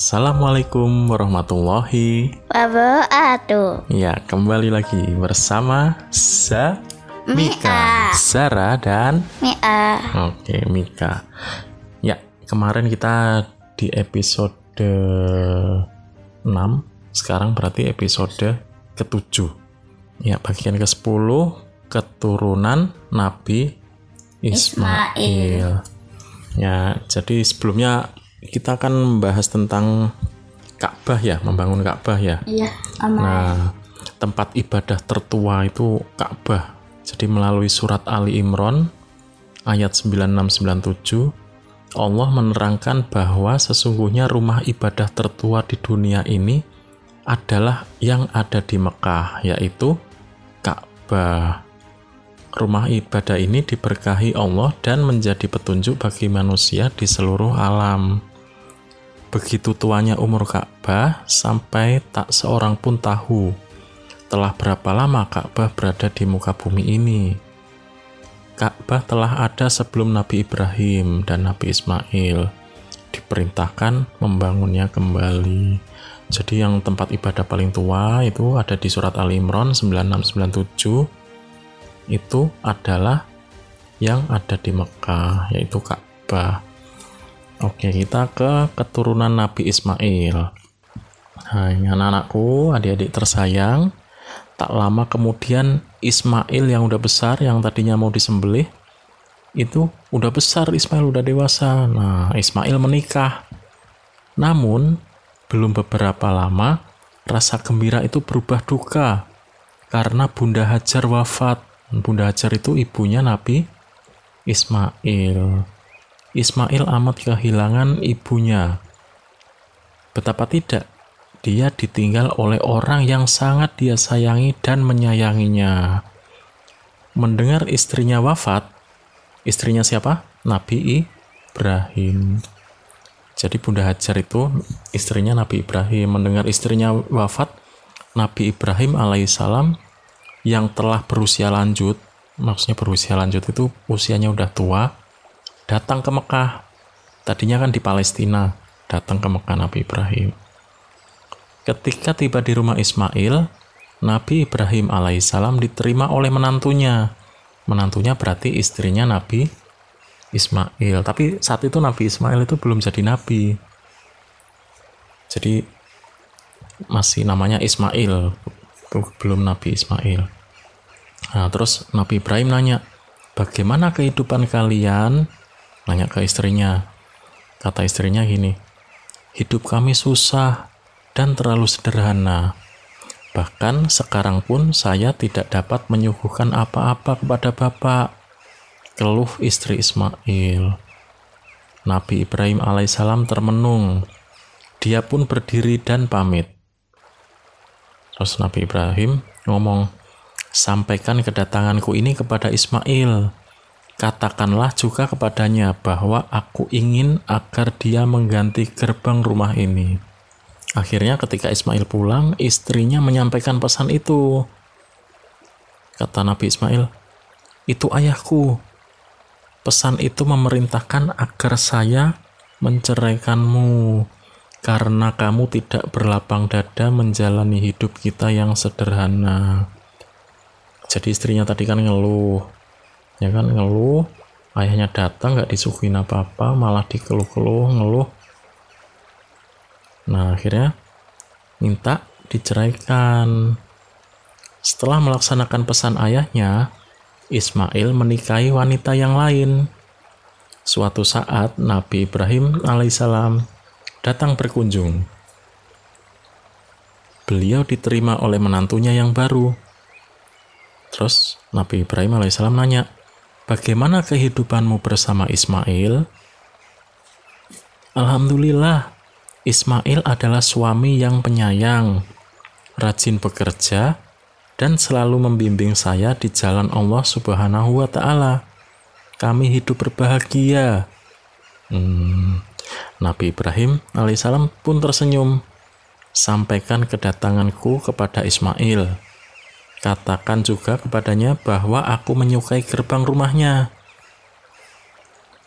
Assalamualaikum warahmatullahi Wabarakatuh. Ya, kembali lagi bersama Sa Mika. Zara dan Mia. Oke, Mika. Ya, kemarin kita di episode 6, sekarang berarti episode ke-7. Ya, bagian ke-10 keturunan Nabi Ismail. Ismail. Ya, jadi sebelumnya kita akan membahas tentang Ka'bah ya, membangun Ka'bah ya. Iya, aman. Nah, tempat ibadah tertua itu Ka'bah. Jadi melalui surat Ali Imran ayat 9697 Allah menerangkan bahwa sesungguhnya rumah ibadah tertua di dunia ini adalah yang ada di Mekah, yaitu Ka'bah. Rumah ibadah ini diberkahi Allah dan menjadi petunjuk bagi manusia di seluruh alam. Begitu tuanya umur Ka'bah sampai tak seorang pun tahu telah berapa lama Ka'bah berada di muka bumi ini. Ka'bah telah ada sebelum Nabi Ibrahim dan Nabi Ismail diperintahkan membangunnya kembali. Jadi yang tempat ibadah paling tua itu ada di surat Al Imran 9697 itu adalah yang ada di Mekah yaitu Ka'bah. Oke, kita ke keturunan Nabi Ismail. Ini anak-anakku, adik-adik tersayang, tak lama kemudian Ismail yang udah besar, yang tadinya mau disembelih, itu udah besar Ismail, udah dewasa. Nah, Ismail menikah. Namun, belum beberapa lama, rasa gembira itu berubah duka karena Bunda Hajar wafat. Bunda Hajar itu ibunya Nabi Ismail. Ismail amat kehilangan ibunya. Betapa tidak, dia ditinggal oleh orang yang sangat dia sayangi dan menyayanginya. Mendengar istrinya wafat, istrinya siapa? Nabi Ibrahim. Jadi Bunda Hajar itu istrinya Nabi Ibrahim. Mendengar istrinya wafat, Nabi Ibrahim alaihissalam yang telah berusia lanjut, maksudnya berusia lanjut itu usianya udah tua, datang ke Mekah. Tadinya kan di Palestina, datang ke Mekah Nabi Ibrahim. Ketika tiba di rumah Ismail, Nabi Ibrahim alaihissalam diterima oleh menantunya. Menantunya berarti istrinya Nabi Ismail. Tapi saat itu Nabi Ismail itu belum jadi nabi. Jadi masih namanya Ismail, belum Nabi Ismail. Nah, terus Nabi Ibrahim nanya, bagaimana kehidupan kalian? Nanya ke istrinya. Kata istrinya gini, hidup kami susah dan terlalu sederhana. Bahkan sekarang pun saya tidak dapat menyuguhkan apa-apa kepada Bapak. Keluh istri Ismail. Nabi Ibrahim alaihissalam termenung. Dia pun berdiri dan pamit. Terus Nabi Ibrahim ngomong, sampaikan kedatanganku ini kepada Ismail. Katakanlah juga kepadanya bahwa aku ingin agar dia mengganti gerbang rumah ini. Akhirnya ketika Ismail pulang, istrinya menyampaikan pesan itu. Kata Nabi Ismail, itu ayahku. Pesan itu memerintahkan agar saya menceraikanmu karena kamu tidak berlapang dada menjalani hidup kita yang sederhana. Jadi istrinya tadi kan ngeluh, ya kan ngeluh, ayahnya datang nggak disuguhin apa-apa, malah dikeluh-keluh, ngeluh. Nah akhirnya minta diceraikan. Setelah melaksanakan pesan ayahnya, Ismail menikahi wanita yang lain. Suatu saat Nabi Ibrahim alaihissalam datang berkunjung. Beliau diterima oleh menantunya yang baru. Terus Nabi Ibrahim alaihissalam nanya, bagaimana kehidupanmu bersama Ismail? Alhamdulillah, Ismail adalah suami yang penyayang, rajin bekerja, dan selalu membimbing saya di jalan Allah Subhanahu wa Ta'ala. Kami hidup berbahagia. Hmm, Nabi Ibrahim alaihissalam pun tersenyum. Sampaikan kedatanganku kepada Ismail. Katakan juga kepadanya bahwa aku menyukai gerbang rumahnya.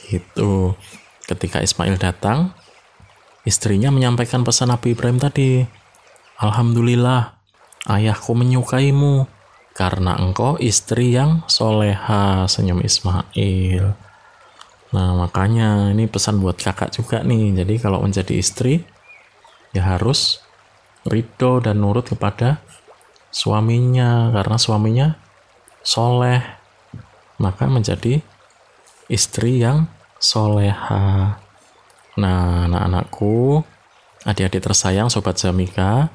Gitu. Ketika Ismail datang, istrinya menyampaikan pesan Nabi Ibrahim tadi. Alhamdulillah, ayahku menyukaimu karena engkau istri yang soleha, senyum Ismail. Nah, makanya ini pesan buat kakak juga nih. Jadi kalau menjadi istri, ya harus ridho dan nurut kepada suaminya. Karena suaminya soleh, maka menjadi istri yang soleha. Nah, anak-anakku, adik-adik tersayang Sobat Zamika,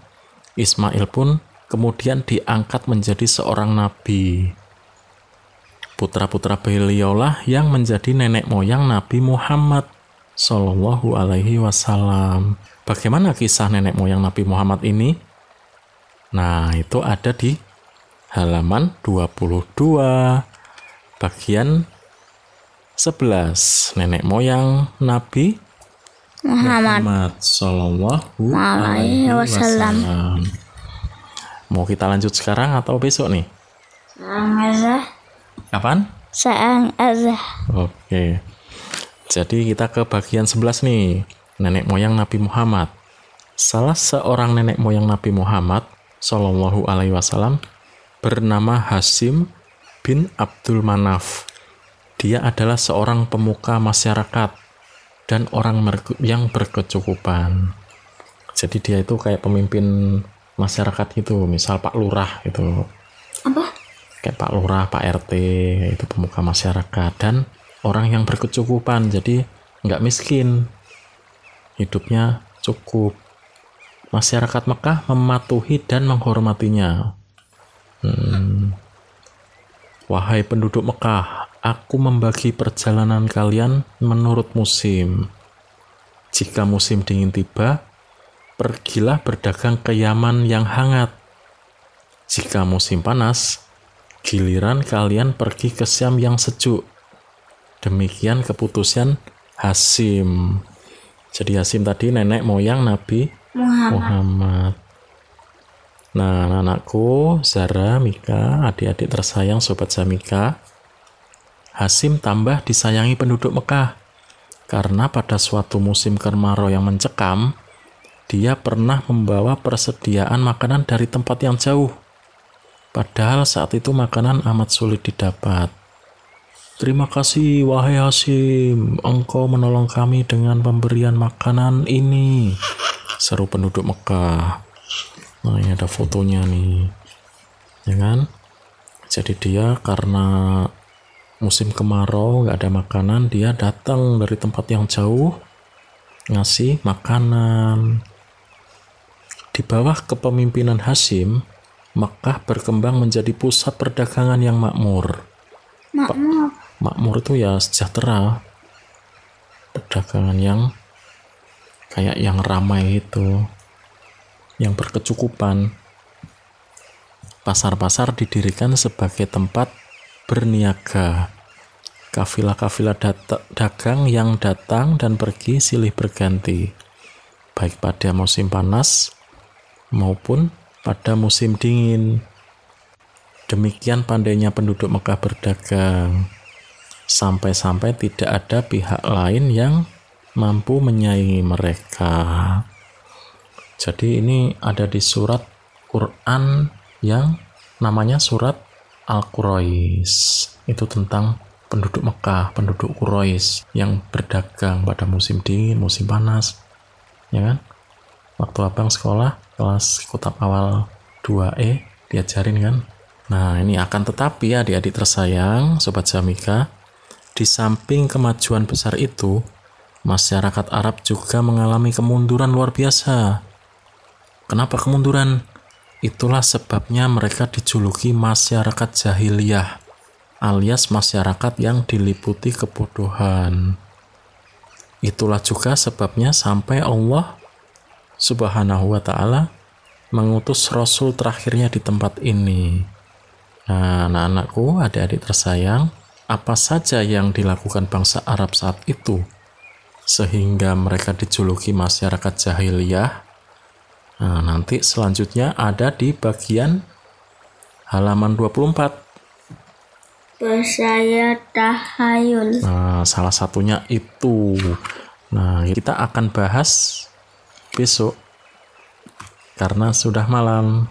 Ismail pun kemudian diangkat menjadi seorang nabi. Putra-putra beliaulah yang menjadi nenek moyang Nabi Muhammad Sallallahu Alaihi Wasallam. Bagaimana kisah nenek moyang Nabi Muhammad ini? Nah, itu ada di halaman 22 bagian 11 nenek moyang Nabi Muhammad Muhammad Sallallahu Alaihi Wasallam. Mau kita lanjut sekarang atau besok nih? Seang azah Kapan? Seang azah Oke. Jadi kita ke bagian 11 nih. Nenek moyang Nabi Muhammad. Salah seorang nenek moyang Nabi Muhammad Sallallahu Alaihi Wasallam bernama Hasim bin Abdul Manaf. Dia adalah seorang pemuka masyarakat dan orang yang berkecukupan. Jadi dia itu kayak pemimpin masyarakat gitu, misal Pak Lurah gitu. Apa? Kayak Pak Lurah, Pak RT, itu pemuka masyarakat dan orang yang berkecukupan. Jadi nggak miskin, hidupnya cukup. Masyarakat Mekah mematuhi dan menghormatinya. Hmm. Wahai penduduk Mekah, aku membagi perjalanan kalian menurut musim. Jika musim dingin tiba, pergilah berdagang ke Yaman yang hangat. Jika musim panas, giliran kalian pergi ke Syam yang sejuk. Demikian keputusan Hasim. Jadi Hasim tadi nenek moyang Nabi Muhammad Muhammad. Nah, anak-anakku, Zara, Mika, adik-adik tersayang Sobat Zamika, Hasim tambah disayangi penduduk Mekah. Karena pada suatu musim kemarau yang mencekam, dia pernah membawa persediaan makanan dari tempat yang jauh. Padahal saat itu makanan amat sulit didapat. Terima kasih wahai Hasim, engkau menolong kami dengan pemberian makanan ini. Seru penduduk Mekah. Nah ini ada fotonya nih. Ya kan? Jadi dia karena musim kemarau nggak ada makanan, dia datang dari tempat yang jauh ngasih makanan. Di bawah kepemimpinan Hasim, Mekah berkembang menjadi pusat perdagangan yang makmur. Makmur Makmur itu ya sejahtera. Perdagangan yang kayak yang ramai itu, yang berkecukupan. Pasar-pasar didirikan sebagai tempat berniaga. Kafilah-kafilah dagang yang datang dan pergi silih berganti, baik pada musim panas maupun pada musim dingin. Demikian pandainya penduduk Mekah berdagang, sampai-sampai tidak ada pihak lain yang mampu menyaingi mereka. Jadi ini ada di surat Quran yang namanya surat Al-Quraish. Itu tentang penduduk Mekah, penduduk Quraisy yang berdagang pada musim dingin, musim panas. Ya kan? Waktu abang sekolah kelas kutab awal 2E diajarin kan? Nah, ini akan tetapi ya adik-adik tersayang, Sobat Jamika, di samping kemajuan besar itu, masyarakat Arab juga mengalami kemunduran luar biasa. Kenapa kemunduran? Itulah sebabnya mereka dijuluki masyarakat jahiliyah, alias masyarakat yang diliputi kebodohan. Itulah juga sebabnya sampai Allah Subhanahu wa taala mengutus rasul terakhirnya di tempat ini. Nah, anak-anakku, adik-adik tersayang, apa saja yang dilakukan bangsa Arab saat itu sehingga mereka dijuluki masyarakat jahiliyah? Nah, nanti selanjutnya ada di bagian halaman 24. Bersaya tahayul Nah, salah satunya itu. Nah, kita akan bahas besok karena sudah malam.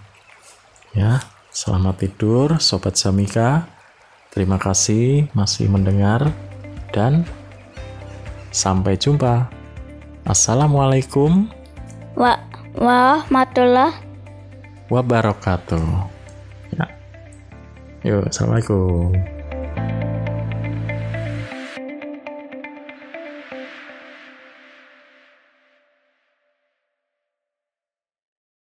Ya, selamat tidur sobat Samika. Terima kasih masih mendengar dan sampai jumpa. Assalamualaikum Wa warahmatullah. wabarakatuh. Ya. Yuk, assalamualaikum.